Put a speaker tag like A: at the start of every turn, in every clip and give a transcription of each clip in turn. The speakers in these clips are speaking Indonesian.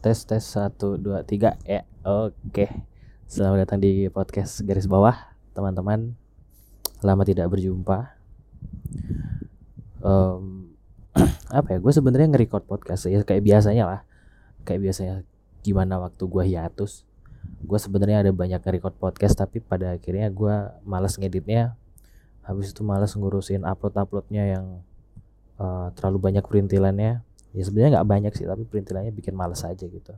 A: tes tes satu dua tiga ya. Oke. Selamat datang di podcast garis bawah teman-teman. Lama tidak berjumpa. Em, apa ya gue sebenarnya nge-record podcast ya kayak biasanya lah. Kayak biasanya gimana waktu gue hiatus. Gue sebenarnya ada banyak nge-record podcast tapi pada akhirnya gue malas ngeditnya. Habis itu malas ngurusin upload uploadnya yang eh, terlalu banyak perintilannya ya sebenarnya nggak banyak sih tapi perintilannya bikin males aja gitu.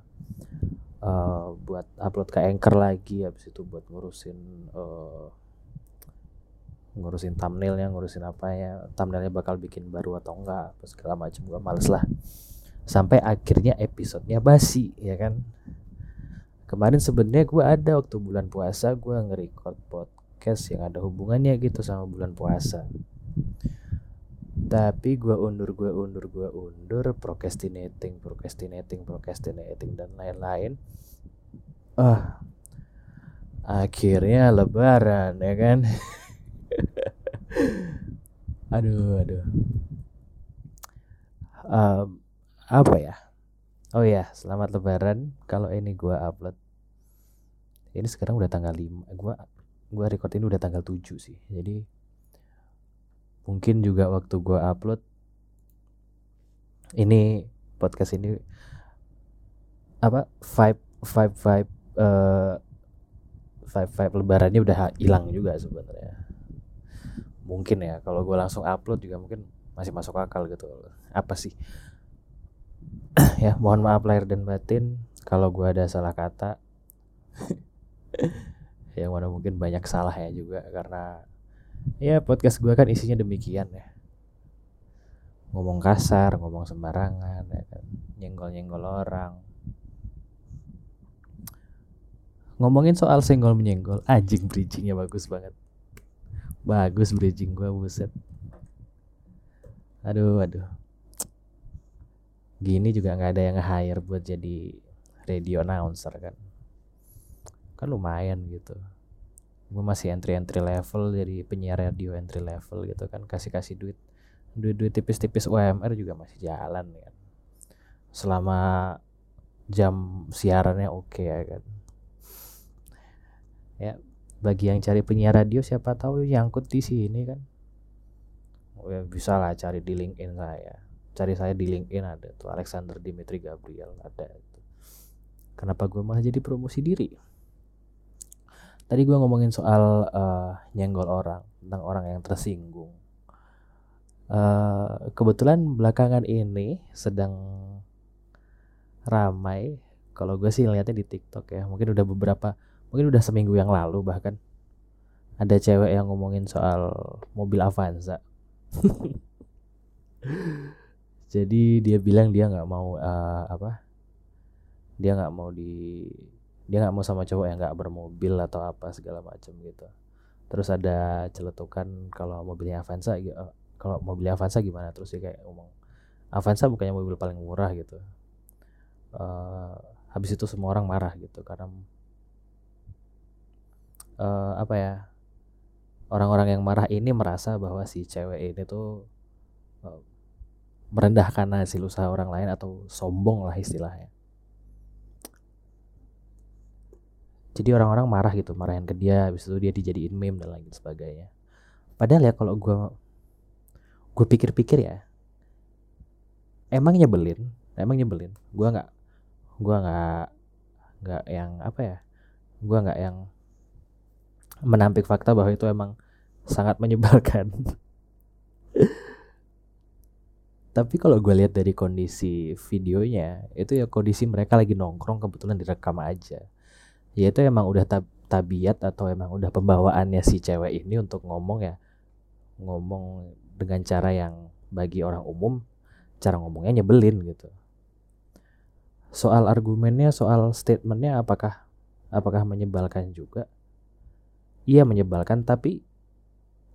A: Eh, buat upload ke anchor lagi habis itu buat ngurusin eh, ngurusin thumbnailnya ngurusin apa ya thumbnailnya bakal bikin baru atau enggak apa segala macam gua males lah. Sampai akhirnya episodenya basi ya kan? Kemarin sebenarnya gua ada waktu bulan puasa gua nge-record podcast yang ada hubungannya gitu sama bulan puasa tapi gua undur gua undur gua undur procrastinating procrastinating procrastinating dan lain-lain. Ah akhirnya lebaran ya kan? Aduh aduh. Em, apa ya? Oh ya selamat lebaran. Kalau ini gua upload ini sekarang udah tanggal 5 gua gua record ini udah tanggal 7 sih. Jadi mungkin juga waktu gua upload ini podcast ini apa vibe vibe vibe eh vibe vibe lebarannya udah hilang juga sebenarnya. Mungkin ya kalau gue langsung upload juga mungkin masih masuk akal gitu. Apa sih? Ya mohon maaf lahir dan batin kalau gue ada salah kata. Yang mana mungkin banyak salah ya juga karena ya podcast gue kan isinya demikian ya. Ngomong kasar ngomong sembarangan ya kan. Nyenggol nyenggol orang. Ngomongin soal senggol menyenggol anjing bridgingnya bagus banget. Bagus bridging gua buset. Aduh aduh. Gini juga nggak ada yang hire buat jadi radio announcer kan. Kan lumayan gitu gue masih entry entry level jadi penyiar radio entry level gitu kan kasih kasih duit. Duit duit tipis tipis UMR juga masih jalan kan. Selama jam siarannya oke ya kan. Ya bagi yang cari penyiar radio siapa tahu nyangkut di sini kan. Ya bisa lah cari di LinkedIn saya cari saya di LinkedIn ada tuh Alexander Dimitri Gabriel ada itu kenapa gue malah jadi promosi diri tadi gue ngomongin soal eh, nyenggol orang tentang orang yang tersinggung. Eh, kebetulan belakangan ini sedang ramai kalau gue sih lihatnya di TikTok ya mungkin udah beberapa mungkin udah seminggu yang lalu bahkan ada cewek yang ngomongin soal mobil Avanza. Jadi dia bilang dia nggak mau eh, apa dia nggak mau di dia nggak mau sama cowok yang nggak bermobil atau apa segala macam gitu. Terus ada celetukan kalau mobilnya Avanza eh, kalau mobilnya Avanza gimana? Terus dia kayak ngomong Avanza bukannya mobil paling murah gitu. Eh, habis itu semua orang marah gitu karena eh, apa ya orang-orang yang marah ini merasa bahwa si cewek ini tuh eh, merendahkan hasil usaha orang lain atau sombong lah istilahnya jadi orang-orang marah gitu marahin ke dia habis itu dia dijadiin meme dan lain sebagainya. Padahal ya kalau gua gue pikir-pikir ya emang nyebelin emang nyebelin. Gua nggak gua nggak nggak yang apa ya gua nggak yang menampik fakta bahwa itu emang sangat menyebalkan. Tapi kalau gue lihat dari kondisi videonya itu ya kondisi mereka lagi nongkrong kebetulan direkam aja ya itu emang udah tab- tabiat atau emang udah pembawaannya si cewek ini untuk ngomong ya. Ngomong dengan cara yang bagi orang umum cara ngomongnya nyebelin gitu. Soal argumennya soal statementnya apakah apakah menyebalkan juga? Iya menyebalkan tapi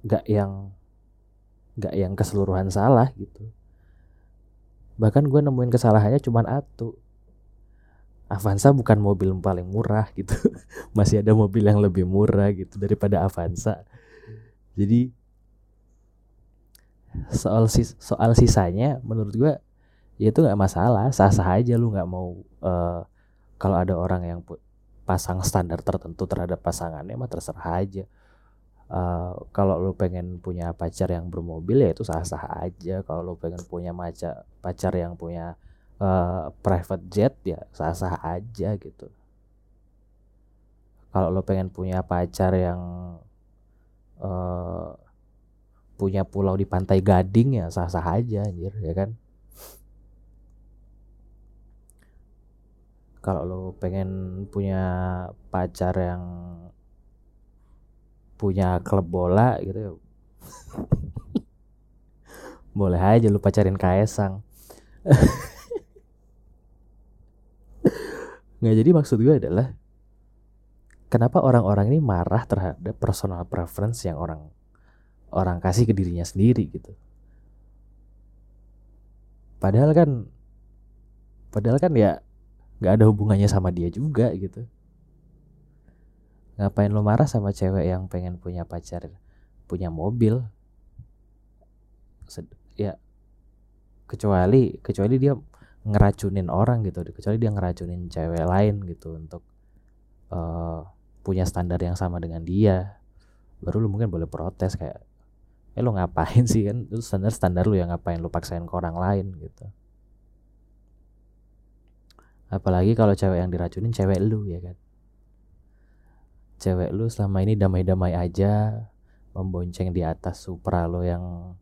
A: nggak yang nggak yang keseluruhan salah gitu. Bahkan gue nemuin kesalahannya cuman atu Avanza bukan mobil paling murah gitu. Masih ada mobil yang lebih murah gitu daripada Avanza. Jadi soal sis soal sisanya menurut gua ya itu nggak masalah. Sah sah aja lu nggak mau uh, kalau ada orang yang pasang standar tertentu terhadap pasangannya mah terserah aja. Uh, kalau lo pengen punya pacar yang bermobil ya itu sah-sah aja. Kalau lo pengen punya maca pacar yang punya uh, private jet ya sah-sah aja gitu. Kalau lo pengen punya pacar yang uh, punya pulau di pantai Gading ya sah-sah aja anjir ya kan? Kalau lo pengen punya pacar yang punya klub bola gitu ya boleh aja lu pacarin Kaisang nggak jadi maksud gue adalah kenapa orang-orang ini marah terhadap personal preference yang orang orang kasih ke dirinya sendiri gitu. Padahal kan padahal kan ya nggak ada hubungannya sama dia juga gitu. Ngapain lo marah sama cewek yang pengen punya pacar, punya mobil? ya kecuali kecuali dia ngeracunin orang gitu, kecuali dia ngeracunin cewek lain gitu untuk uh, punya standar yang sama dengan dia baru lu mungkin boleh protes kayak eh lu ngapain sih kan? Itu standar standar lu yang ngapain lu paksain ke orang lain? gitu. Apalagi kalau cewek yang diracunin cewek lu ya kan? Cewek lu selama ini damai-damai aja membonceng di atas Supra lo yang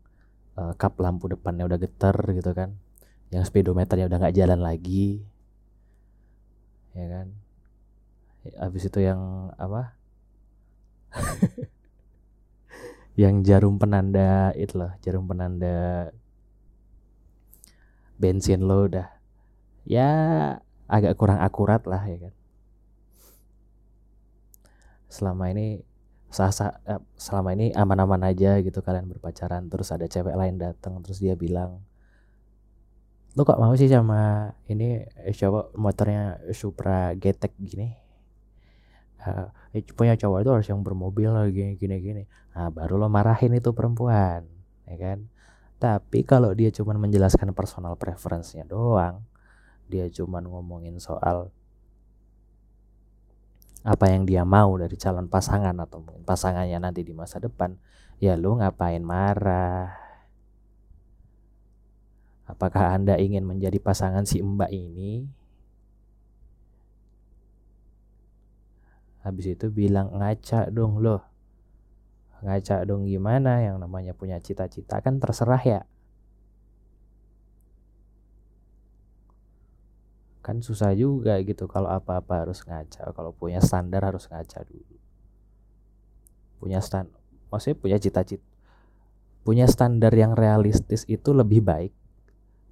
A: uh, kap lampu depannya udah geter gitu kan yang speedometernya udah nggak jalan lagi. Ya kan? Habis itu yang apa? Yang jarum penanda itu loh jarum penanda bensin lo udah ya agak kurang akurat lah ya kan? Selama ini sah -sah, eh, selama ini aman-aman aja gitu kalian berpacaran terus ada cewek lain datang terus dia bilang lo kok mau sih sama ini eh, coba motornya Supra Getek gini? Uh, punya cowok itu harus yang bermobil lagi gini gini nah baru lo marahin itu perempuan ya kan? Tapi kalau dia cuma menjelaskan personal preference-nya doang dia cuma ngomongin soal apa yang dia mau dari calon pasangan atau mungkin pasangannya nanti di masa depan ya lu ngapain marah apakah anda ingin menjadi pasangan si mbak ini? Habis itu bilang ngaca dong loh. Ngaca dong gimana? Yang namanya punya cita-cita kan terserah ya. Kan susah juga gitu kalau apa-apa harus ngaca. Kalau punya standar harus ngaca dulu. Punya stand maksudnya punya cita-cita punya standar yang realistis itu lebih baik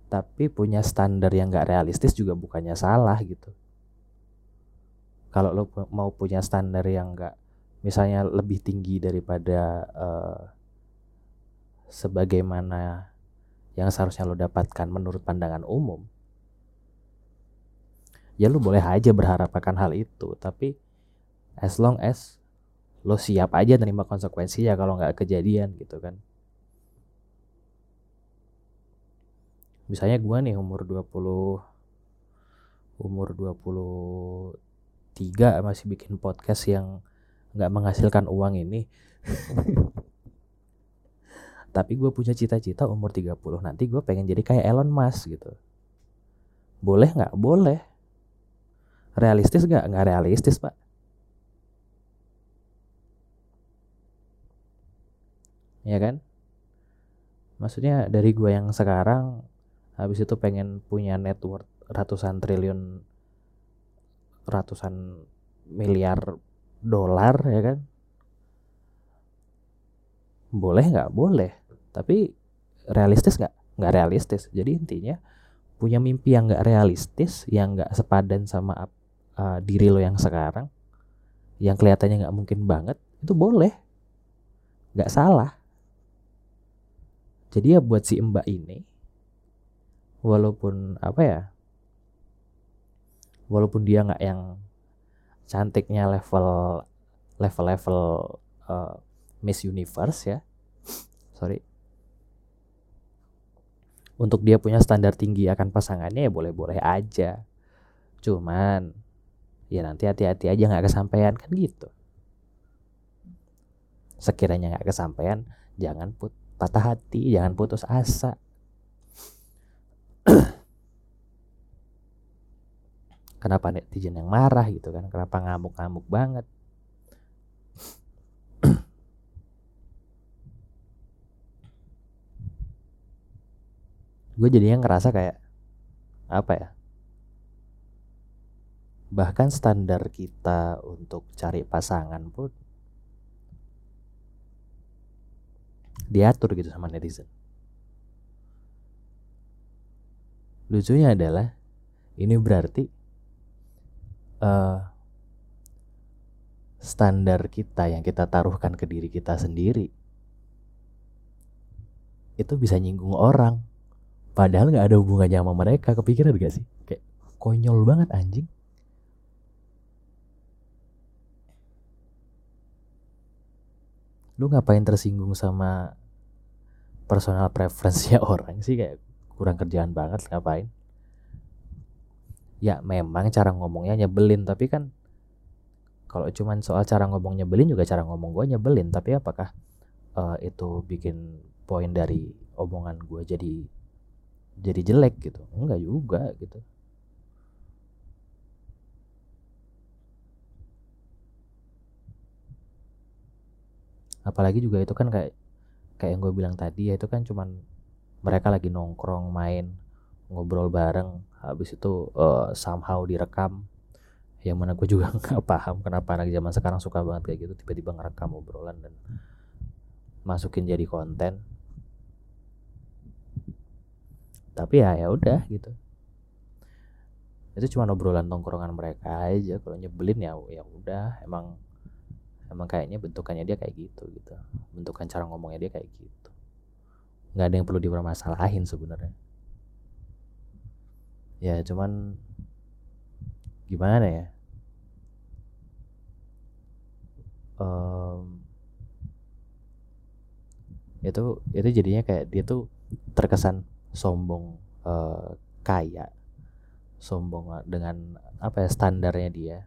A: tapi punya standar yang gak realistis juga bukannya salah gitu. Kalau lo mau punya standar yang enggak misalnya lebih tinggi daripada uh, sebagaimana yang seharusnya lo dapatkan menurut pandangan umum ya lo boleh aja berharap akan hal itu. Tapi as long as lo siap aja terima konsekuensinya kalau nggak kejadian gitu kan misalnya gue nih umur 20 umur 20 tiga masih bikin podcast yang nggak menghasilkan uang ini. Tapi gue punya cita-cita umur 30 nanti gue pengen jadi kayak Elon Musk gitu. Boleh nggak? Boleh. Realistis nggak? Nggak realistis pak. Ya kan? Maksudnya dari gue yang sekarang habis itu pengen punya network ratusan triliun ratusan miliar dolar ya kan? Boleh nggak? Boleh. Tapi realistis nggak? Nggak realistis. Jadi intinya punya mimpi yang nggak realistis yang nggak sepadan sama uh, diri lo yang sekarang yang kelihatannya nggak mungkin banget itu boleh. Nggak salah. Jadi ya buat si mbak ini walaupun apa ya walaupun dia nggak yang cantiknya level level level uh, Miss Universe ya. Sorry. Untuk dia punya standar tinggi akan pasangannya ya boleh-boleh aja. Cuman ya nanti hati-hati aja nggak kesampaian kan gitu. Sekiranya nggak kesampaian jangan put patah hati jangan putus asa kenapa netizen yang marah gitu kan? Kenapa ngamuk-ngamuk banget? Gue jadinya ngerasa kayak apa ya? Bahkan standar kita untuk cari pasangan pun diatur gitu sama netizen lucunya adalah ini berarti uh, standar kita yang kita taruhkan ke diri kita sendiri itu bisa nyinggung orang. Padahal nggak ada hubungannya sama mereka kepikiran gak sih? Kayak konyol banget anjing. Lu ngapain tersinggung sama personal preference-nya orang sih? Kayak kurang kerjaan banget ngapain? Ya memang cara ngomongnya nyebelin tapi kan kalau cuman soal cara ngomong nyebelin juga cara ngomong gue nyebelin. Tapi apakah uh, itu bikin poin dari omongan gue jadi jadi jelek gitu? Enggak juga gitu. Apalagi juga itu kan kayak kayak yang gue bilang tadi ya itu kan cuman mereka lagi nongkrong main ngobrol bareng. Habis itu uh, somehow direkam. Yang mana gue juga nggak paham kenapa anak zaman sekarang suka banget kayak gitu. Tiba-tiba ngerekam obrolan dan masukin jadi konten. Tapi ya ya udah gitu. Itu cuma obrolan nongkrongan mereka aja. Kalau nyebelin ya ya udah. Emang emang kayaknya bentukannya dia kayak gitu gitu. Bentukan cara ngomongnya dia kayak gitu nggak ada yang perlu dipermasalahin sebenarnya. Ya cuman gimana ya? Um, itu itu jadinya kayak dia tuh terkesan sombong uh, kaya sombong dengan apa ya standarnya dia.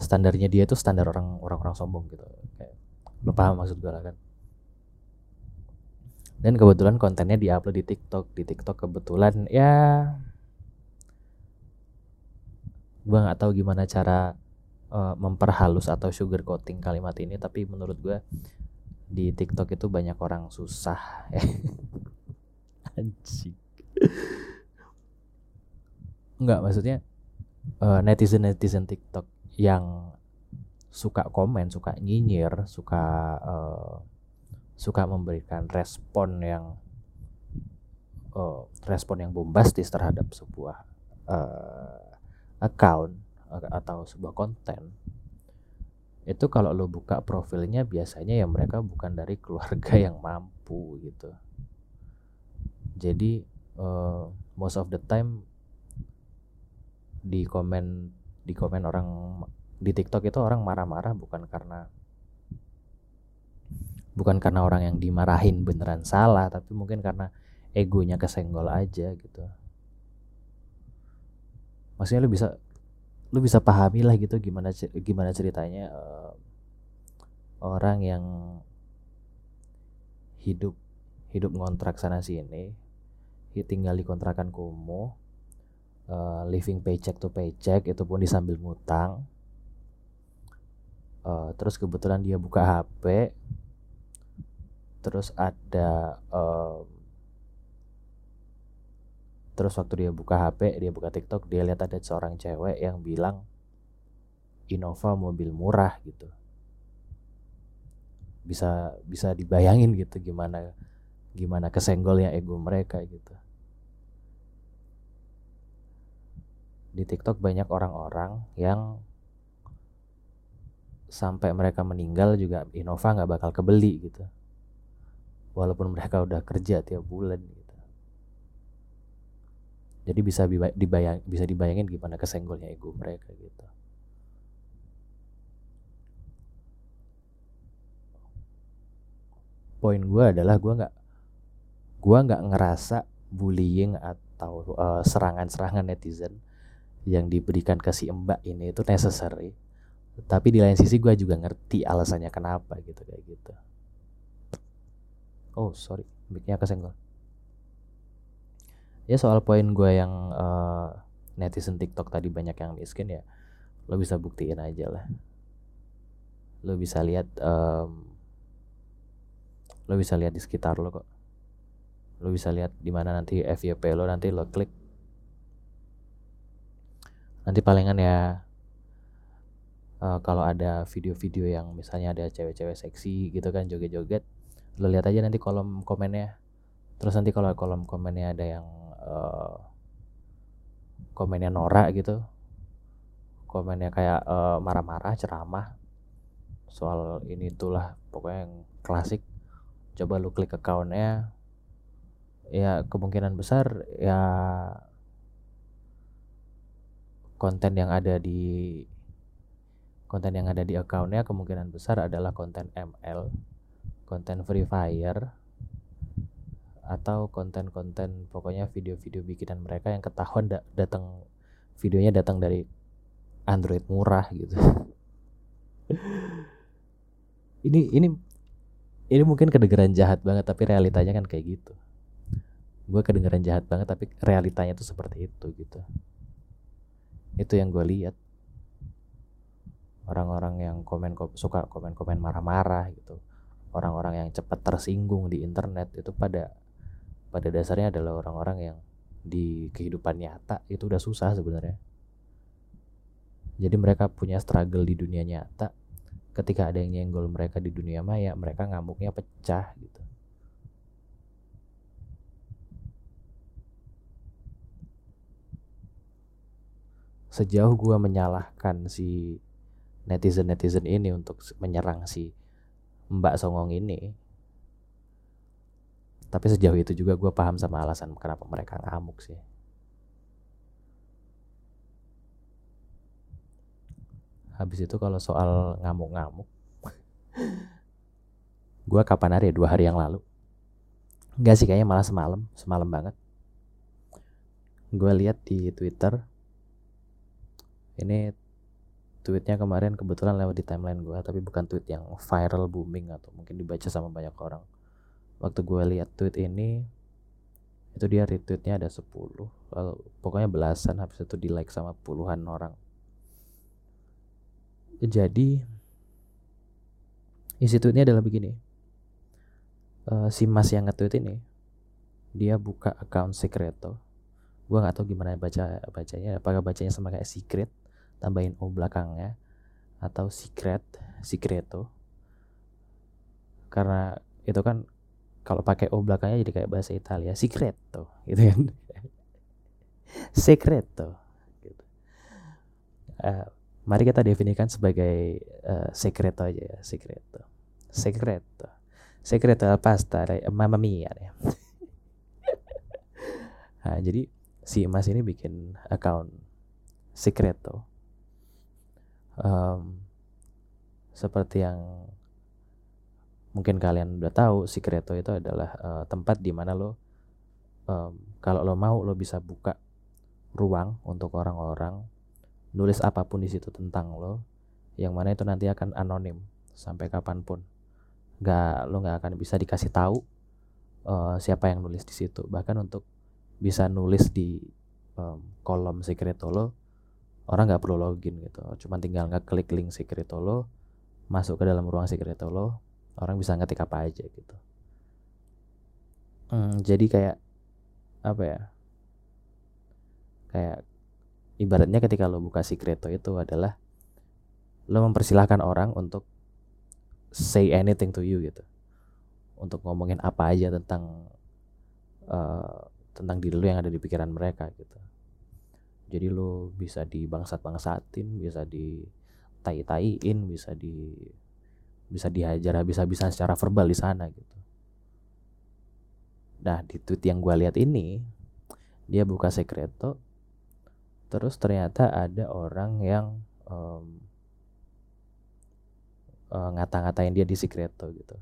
A: Standarnya dia itu standar orang orang orang sombong gitu. Kayak lo paham maksud gue lah kan dan kebetulan kontennya diupload di TikTok. Di TikTok kebetulan ya gue nggak tahu gimana cara uh, memperhalus atau sugar coating kalimat ini tapi menurut gue di TikTok itu banyak orang susah. Anjing. Nggak maksudnya uh, eh, netizen netizen TikTok yang suka komen, suka nyinyir, suka uh, suka memberikan respon yang uh, respon yang bombastis terhadap sebuah uh, account atau sebuah konten itu kalau lo buka profilnya biasanya ya mereka bukan dari keluarga yang mampu gitu. Jadi uh, most of the time di komen di komen orang di TikTok itu orang marah-marah bukan karena bukan karena orang yang dimarahin beneran salah tapi mungkin karena egonya kesenggol aja gitu. Maksudnya lu bisa lu bisa pahami lah gitu gimana gimana ceritanya uh, orang yang hidup hidup ngontrak sana sini tinggal di kontrakan kumuh uh, living paycheck to paycheck itu pun disambil ngutang uh, terus kebetulan dia buka HP terus ada uh, terus waktu dia buka HP dia buka TikTok dia lihat ada seorang cewek yang bilang Innova mobil murah gitu. Bisa bisa dibayangin gitu gimana gimana kesenggolnya ego mereka gitu. Di TikTok banyak orang-orang yang sampai mereka meninggal juga Innova nggak bakal kebeli gitu walaupun mereka udah kerja tiap bulan gitu. Jadi bisa dibayang bisa dibayangin gimana kesenggolnya ego mereka gitu. Poin gue adalah gue nggak gue nggak ngerasa bullying atau uh, serangan-serangan netizen yang diberikan ke si mbak ini itu necessary. Tapi di lain sisi gue juga ngerti alasannya kenapa gitu kayak gitu oh sorry. Micnya kesenggol. Ya soal poin gue yang uh, netizen TikTok tadi banyak yang miskin ya lo bisa buktiin aja lah. Lo bisa lihat um, lo bisa lihat di sekitar lo kok. Lo bisa lihat di mana nanti FYP lo nanti lo klik. Nanti palingan ya uh, kalau ada video-video yang misalnya ada cewek-cewek seksi gitu kan joget-joget lo lihat aja nanti kolom komennya. Terus nanti kalau kolom komennya ada yang uh, komennya Nora gitu komennya kayak marah marah-marah ceramah soal ini itulah pokoknya yang klasik coba lu klik accountnya. Ya kemungkinan besar ya konten yang ada di konten yang ada di accountnya kemungkinan besar adalah konten ML, konten Free Fire, atau konten-konten pokoknya video-video bikinan mereka yang ketahuan da datang videonya datang dari Android murah gitu. ini ini ini mungkin kedengeran jahat banget tapi realitanya kan kayak gitu. Gue kedengeran jahat banget tapi realitanya tuh seperti itu gitu itu yang gue lihat orang-orang yang komen suka komen-komen marah-marah gitu orang-orang yang cepat tersinggung di internet itu pada pada dasarnya adalah orang-orang yang di kehidupan nyata itu udah susah sebenarnya. Jadi mereka punya struggle di dunia nyata. Ketika ada yang nyenggol mereka di dunia maya mereka ngamuknya pecah gitu. Sejauh gue menyalahkan si netizen netizen ini untuk menyerang si Mbak Songong ini. Tapi sejauh itu juga gue paham sama alasan kenapa mereka ngamuk sih. Habis itu kalau soal ngamuk-ngamuk gue kapan hari ya? Dua hari yang lalu. Enggak sih kayaknya malah semalam. Semalam banget. Gue lihat di Twitter ini tweetnya kemarin kebetulan lewat di timeline gue tapi bukan tweet yang viral booming atau mungkin dibaca sama banyak orang. Waktu gue lihat tweet ini itu dia retweetnya ada 10 lalu pokoknya belasan habis itu di like sama puluhan orang. Jadi isi tweetnya adalah begini. Uh, si mas yang nge-tweet ini dia buka account secreto gue nggak tahu gimana baca bacanya apakah bacanya sama kayak secret tambahin o belakangnya atau secret secreto. Karena itu kan kalau pakai o belakangnya jadi kayak bahasa Italia secreto gitu kan. Secreto gitu. Uh, mari kita definisikan sebagai uh, secreto aja ya secreto. Secreto. Secreto pasta mamma mia ya. nah, jadi si emas ini bikin account secreto um, seperti yang mungkin kalian udah tahu Secreto itu adalah uh, tempat di mana lo um, kalau lo mau lo bisa buka ruang untuk orang-orang nulis apa pun di situ tentang lo yang mana itu nanti akan anonim sampai kapan pun. Nggak lo nggak akan bisa dikasih tahu uh, siapa yang nulis di situ. Bahkan untuk bisa nulis di um, kolom Secreto lo orang nggak perlu login gitu. Cuma tinggal nggak klik link lo masuk ke dalam ruang lo orang bisa ngetik apa aja gitu. Hmm, jadi kayak apa ya kayak ibaratnya ketika lo buka Secreto itu adalah lo mempersilahkan orang untuk say anything to you gitu. Untuk ngomongin apa aja tentang uh, tentang diri lo yang ada di pikiran mereka gitu jadi lo bisa di bangsat bangsatin bisa di tai taiin bisa di bisa dihajar habis-habisan secara verbal di sana gitu. Nah di tweet yang gue lihat ini dia buka sekreto terus ternyata ada orang yang um, uh, ngata-ngatain dia di sekreto gitu.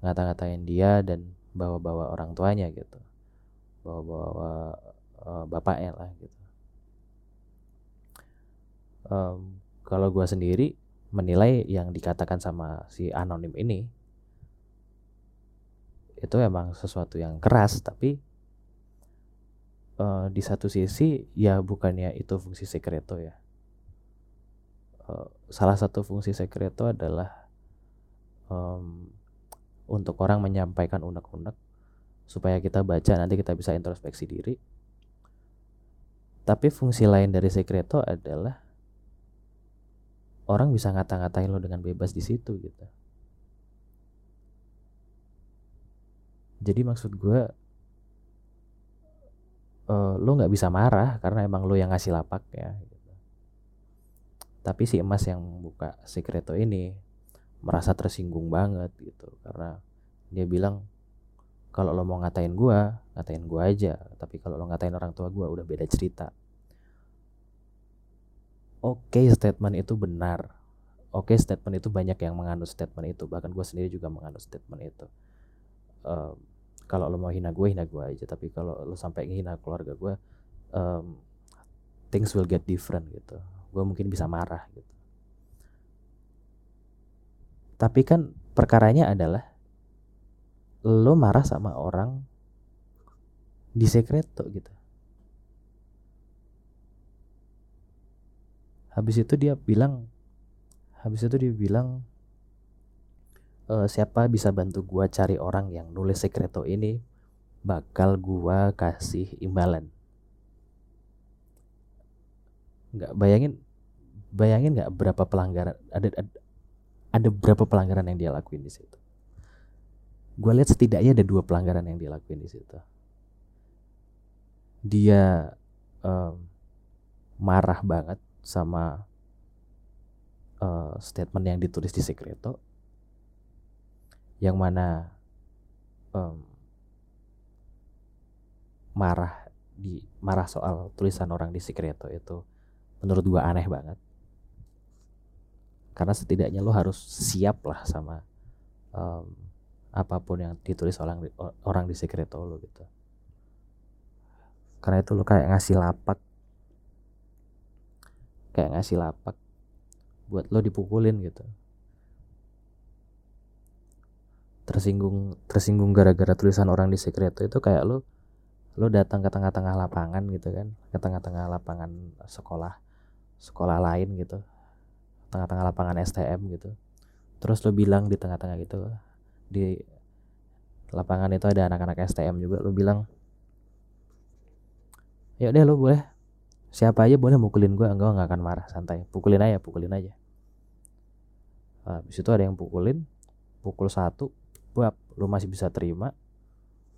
A: Ngata-ngatain dia dan bawa-bawa orang tuanya gitu. Bawa-bawa uh, bapaknya lah gitu. Um, kalau gue sendiri menilai yang dikatakan sama si anonim ini itu emang sesuatu yang keras tapi uh, di satu sisi ya bukannya itu fungsi sekreto ya. Uh, salah satu fungsi sekreto adalah um, untuk orang menyampaikan unek-unek supaya kita baca nanti kita bisa introspeksi diri tapi fungsi lain dari sekreto adalah orang bisa ngata-ngatain lo dengan bebas di situ gitu jadi maksud gue uh, lo nggak bisa marah karena emang lo yang ngasih lapak ya gitu. tapi si emas yang buka sekreto ini merasa tersinggung banget gitu karena dia bilang kalau lo mau ngatain gue ngatain gue aja. Tapi kalau lo ngatain orang tua gue udah beda cerita. Oke okay, statement itu benar. Oke okay, statement itu banyak yang menganut statement itu. Bahkan gue sendiri juga menganut statement itu. Um, kalau lo mau hina gue hina gue aja. Tapi kalau lo sampai hina keluarga gue um, things will get different gitu. Gue mungkin bisa marah gitu. Tapi kan perkaranya adalah lo marah sama orang di sekreto gitu. Habis itu dia bilang habis itu dia bilang uh, siapa bisa bantu gua cari orang yang nulis sekreto ini? Bakal gua kasih imbalan. Nggak bayangin bayangin nggak berapa pelanggaran ada, ada ada berapa pelanggaran yang dia lakuin di situ gue lihat setidaknya ada dua pelanggaran yang dia lakuin di situ. Dia um, marah banget sama uh, statement yang ditulis di sekreto yang mana um, marah di marah soal tulisan orang di Secreto itu menurut gua aneh banget. Karena setidaknya lo harus siap lah sama um, apa pun yang ditulis orang orang di Secreto lo gitu. Karena itu lo kayak ngasih lapak. Kayak ngasih lapak buat lo dipukulin gitu. Tersinggung tersinggung gara-gara tulisan orang di sekreto itu kayak lo lo datang ke tengah-tengah lapangan gitu kan ke tengah-tengah lapangan sekolah sekolah lain gitu tengah-tengah lapangan STM gitu. Terus lo bilang di tengah-tengah gitu di lapangan itu ada anak-anak STM juga lo bilang ya deh lo boleh siapa aja boleh mukulin gue enggak nggak akan marah santai pukulin aja pukulin aja. Habis itu ada yang pukulin pukul satu bab lo masih bisa terima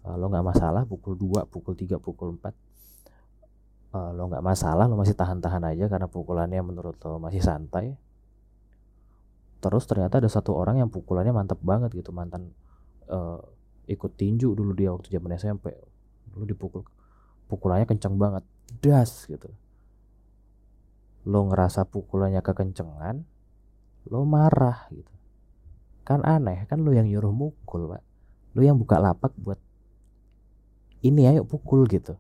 A: uh, lo nggak masalah pukul 2 pukul 3 pukul 4 uh, eh, lo nggak masalah lo masih tahan-tahan aja karena pukulannya menurut lo masih santai terus ternyata ada satu orang yang pukulannya mantap banget gitu mantan uh, ikut tinju dulu dia waktu zaman SMP dulu dipukul pukulannya kencang banget das gitu. Lo ngerasa pukulannya kekencengan lo marah gitu. Kan aneh kan lu yang nyuruh mukul pak. Lu yang buka lapak buat ini ayo pukul gitu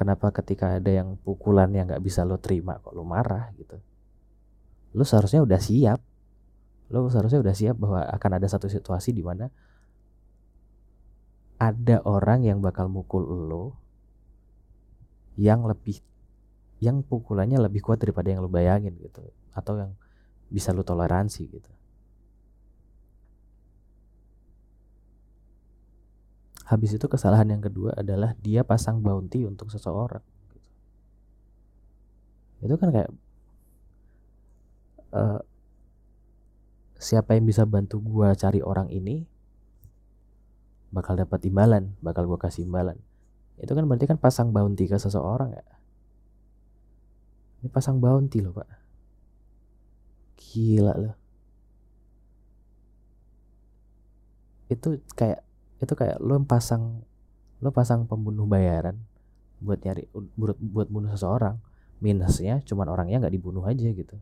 A: kenapa ketika ada yang pukulan yang nggak bisa lo terima kok lo marah gitu? Lo seharusnya udah siap. Lo seharusnya udah siap bahwa akan ada satu situasi di mana ada orang yang bakal mukul lo yang lebih yang pukulannya lebih kuat daripada yang lo bayangin gitu atau yang bisa lo toleransi gitu habis itu kesalahan yang kedua adalah dia pasang bounty untuk seseorang itu kan kayak uh, siapa yang bisa bantu gua cari orang ini bakal dapat imbalan bakal gua kasih imbalan itu kan berarti kan pasang bounty ke seseorang ya ini pasang bounty loh pak. Gila loh. Itu kayak itu kayak lo pasang lo pasang pembunuh bayaran buat nyari buat buat bunuh seseorang. Minusnya cuman orangnya nggak dibunuh aja gitu.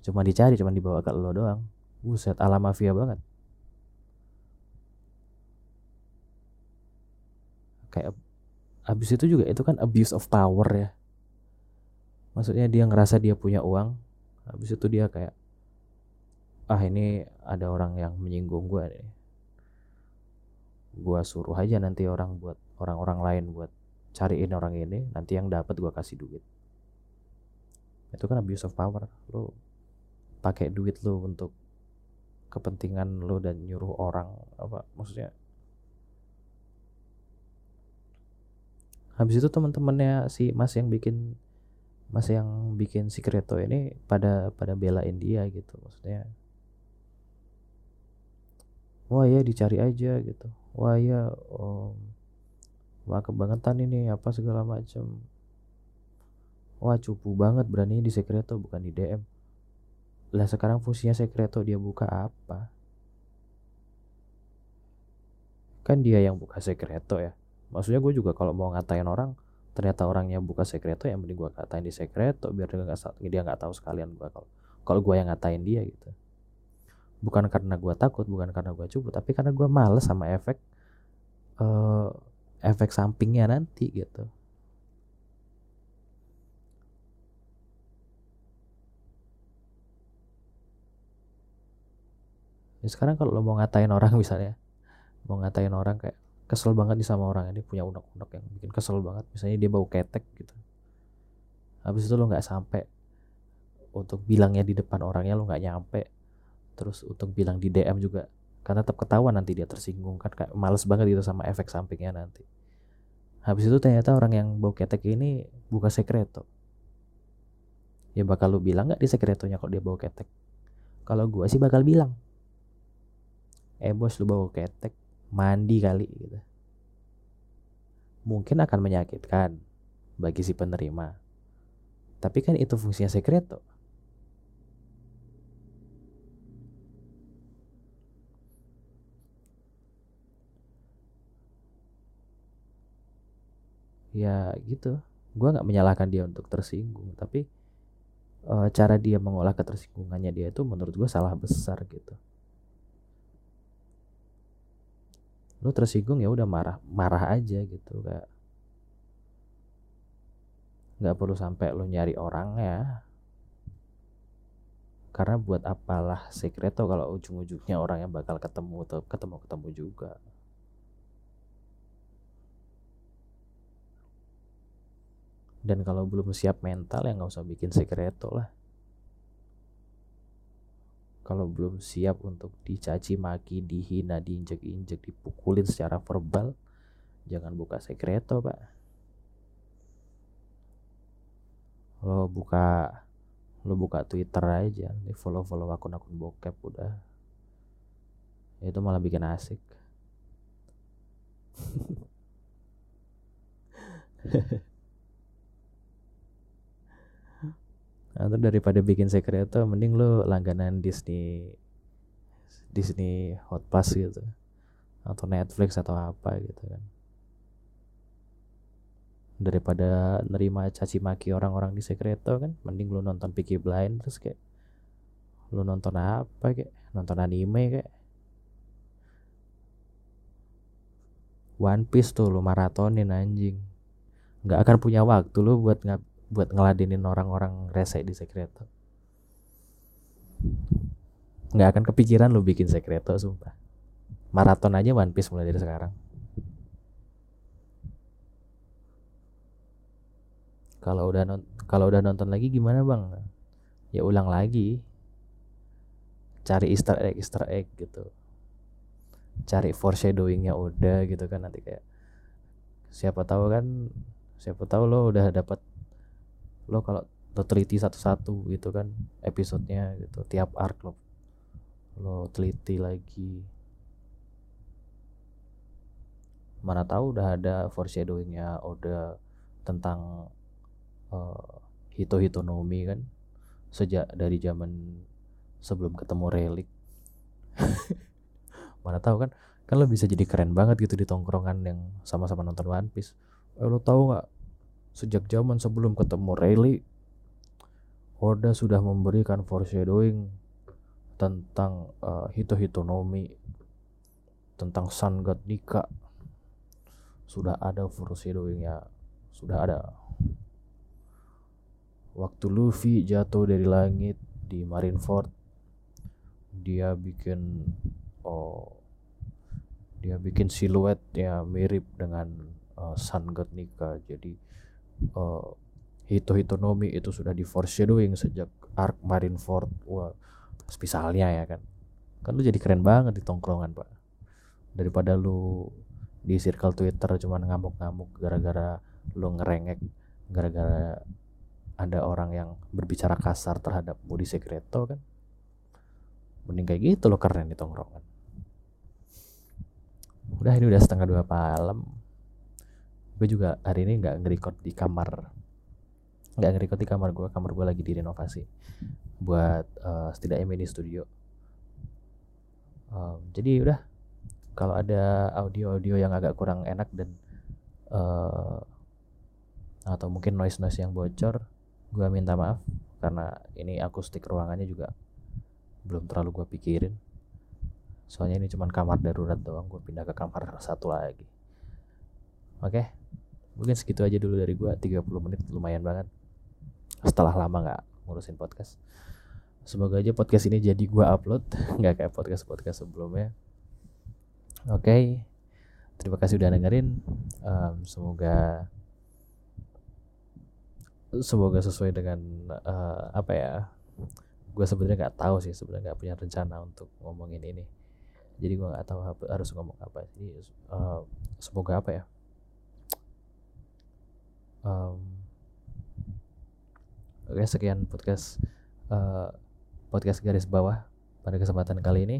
A: Cuma dicari cuma dibawa ke lo doang. Buset ala mafia banget. Kayak habis itu juga itu kan abuse of power ya. Maksudnya dia ngerasa dia punya uang habis itu dia kayak ah ini ada orang yang menyinggung gue nih gue suruh aja nanti orang buat orang-orang lain buat cariin orang ini nanti yang dapat gue kasih duit. Itu kan abuse of power. Lo pakai duit lo untuk kepentingan lo dan nyuruh orang apa maksudnya habis itu teman-temannya si mas yang bikin mas yang bikin si Kreto ini pada pada belain dia gitu maksudnya wah ya dicari aja gitu. Wah ya oh, wah kebangetan ini apa segala macam wah cupu banget berani di sekreto bukan di DM lah sekarang fungsinya sekreto dia buka apa? Kan dia yang buka sekreto ya. Maksudnya gue juga kalau mau ngatain orang ternyata orangnya buka sekreto yang mending gue katain di sekreto biar dia nggak dia tahu sekalian gue kalau kalau gue yang ngatain dia gitu bukan karena gue takut bukan karena gue cupu tapi karena gue males sama efek uh, efek sampingnya nanti gitu. Ya sekarang kalau lo mau ngatain orang misalnya mau ngatain orang kayak kesel banget nih sama orang ini punya unek-unek yang bikin kesel banget misalnya dia bau ketek gitu. Habis itu lo nggak sampai untuk bilangnya di depan orangnya lo nggak nyampe terus untuk bilang di DM juga karena tetap ketahuan nanti dia tersinggung kan kayak males banget gitu sama efek sampingnya nanti. Habis itu ternyata orang yang bau ketek ini buka sekreto. Ya bakal lu bilang nggak di sekretonya kok dia bau ketek? Kalau gua sih bakal bilang. Eh bos lu bau ketek mandi kali gitu. Mungkin akan menyakitkan bagi si penerima. Tapi kan itu fungsinya sekreto ya gitu. Gue nggak menyalahkan dia untuk tersinggung tapi e, cara dia mengolah ketersinggungannya dia itu menurut gue salah besar gitu. Lu tersinggung ya udah marah marah aja gitu. Kayak nggak perlu sampai lo nyari orang ya karena buat apalah sekreto kalau ujung-ujungnya orang yang bakal ketemu atau ketemu ketemu juga dan kalau belum siap mental ya nggak usah bikin sekreto lah. Kalau belum siap untuk dicaci maki dihina diinjek-injek dipukulin secara verbal jangan buka sekreto pak. Lo buka lo buka twitter aja di follow follow akun-akun bokep udah. Itu malah bikin asik atau daripada bikin sekreto mending lo langganan Disney Disney Hot Pass gitu. Atau Netflix atau apa gitu kan. Daripada nerima caci maki orang-orang di sekreto kan mending lo nonton Peaky terus kayak lo nonton apa kayak nonton anime kayak One Piece tuh lo maratonin anjing. Nggak akan punya waktu lo buat ngap buat ngeladenin orang-orang rese di sekreto. Nggak akan kepikiran lu bikin sekreto sumpah. Maraton aja One Piece mulai dari sekarang. Kalau udah kalau udah nonton lagi gimana bang? Ya ulang lagi. Cari Easter egg Easter egg gitu. Cari foreshadowingnya udah gitu kan nanti kayak siapa tahu kan siapa tahu lo udah dapat lo kalau lo teliti satu-satu gitu kan episodenya gitu tiap arc lo lo teliti lagi. Mana tahu udah ada foreshadowingnya udah tentang uh, hito hitonomi kan sejak dari zaman sebelum ketemu relik mana tahu kan kan lo bisa jadi keren banget gitu di tongkrongan yang sama-sama nonton One Piece. Eh, lo tahu nggak Sejak zaman sebelum ketemu Rayleigh, Oda sudah memberikan foreshadowing tentang uh, Hito Hitonomi, tentang Sun God Nika, sudah ada foreshadowingnya sudah ada. Waktu Luffy jatuh dari langit di Marineford dia bikin oh dia bikin siluet ya mirip dengan uh, Sun God Nika jadi uh, Hito Hitonomi itu sudah di foreshadowing sejak arc Marineford wah spesialnya ya kan. Kan lu jadi keren banget di tongkrongan pak. Daripada lu di circle Twitter cuman ngamuk-ngamuk gara-gara lu ngerengek gara-gara ada orang yang berbicara kasar terhadap Budi Secreto kan. Mending kayak gitu lo keren di tongkrongan. Udah ini udah setengah dua malam gue juga hari ini nggak ngerekord di kamar. Nggak ngerekord di kamar gue kamar gue lagi direnovasi buat uh, setidaknya mini studio. Um, jadi udah kalau ada audio-audio yang agak kurang enak dan uh, atau mungkin noise-noise yang bocor gue minta maaf karena ini akustik ruangannya juga belum terlalu gue pikirin. Soalnya ini cuma kamar darurat doang gue pindah ke kamar satu lagi oke mungkin segitu aja dulu dari gue 30 menit lumayan banget setelah lama nggak ngurusin podcast semoga aja podcast ini jadi gue upload nggak kayak podcast podcast sebelumnya Oke, okay. terima kasih udah dengerin. Um, semoga semoga sesuai dengan uh, apa ya? Gue sebenarnya nggak tahu sih, sebenarnya nggak punya rencana untuk ngomongin ini. Jadi gue nggak tahu harus ngomong apa. Jadi uh, semoga apa ya? Um, Oke, okay, sekian podcast uh, podcast garis bawah pada kesempatan kali ini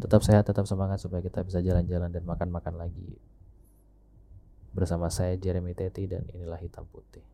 A: tetap sehat, tetap semangat supaya kita bisa jalan-jalan dan makan-makan lagi. Bersama saya Jeremy Teti dan inilah Hitam Putih.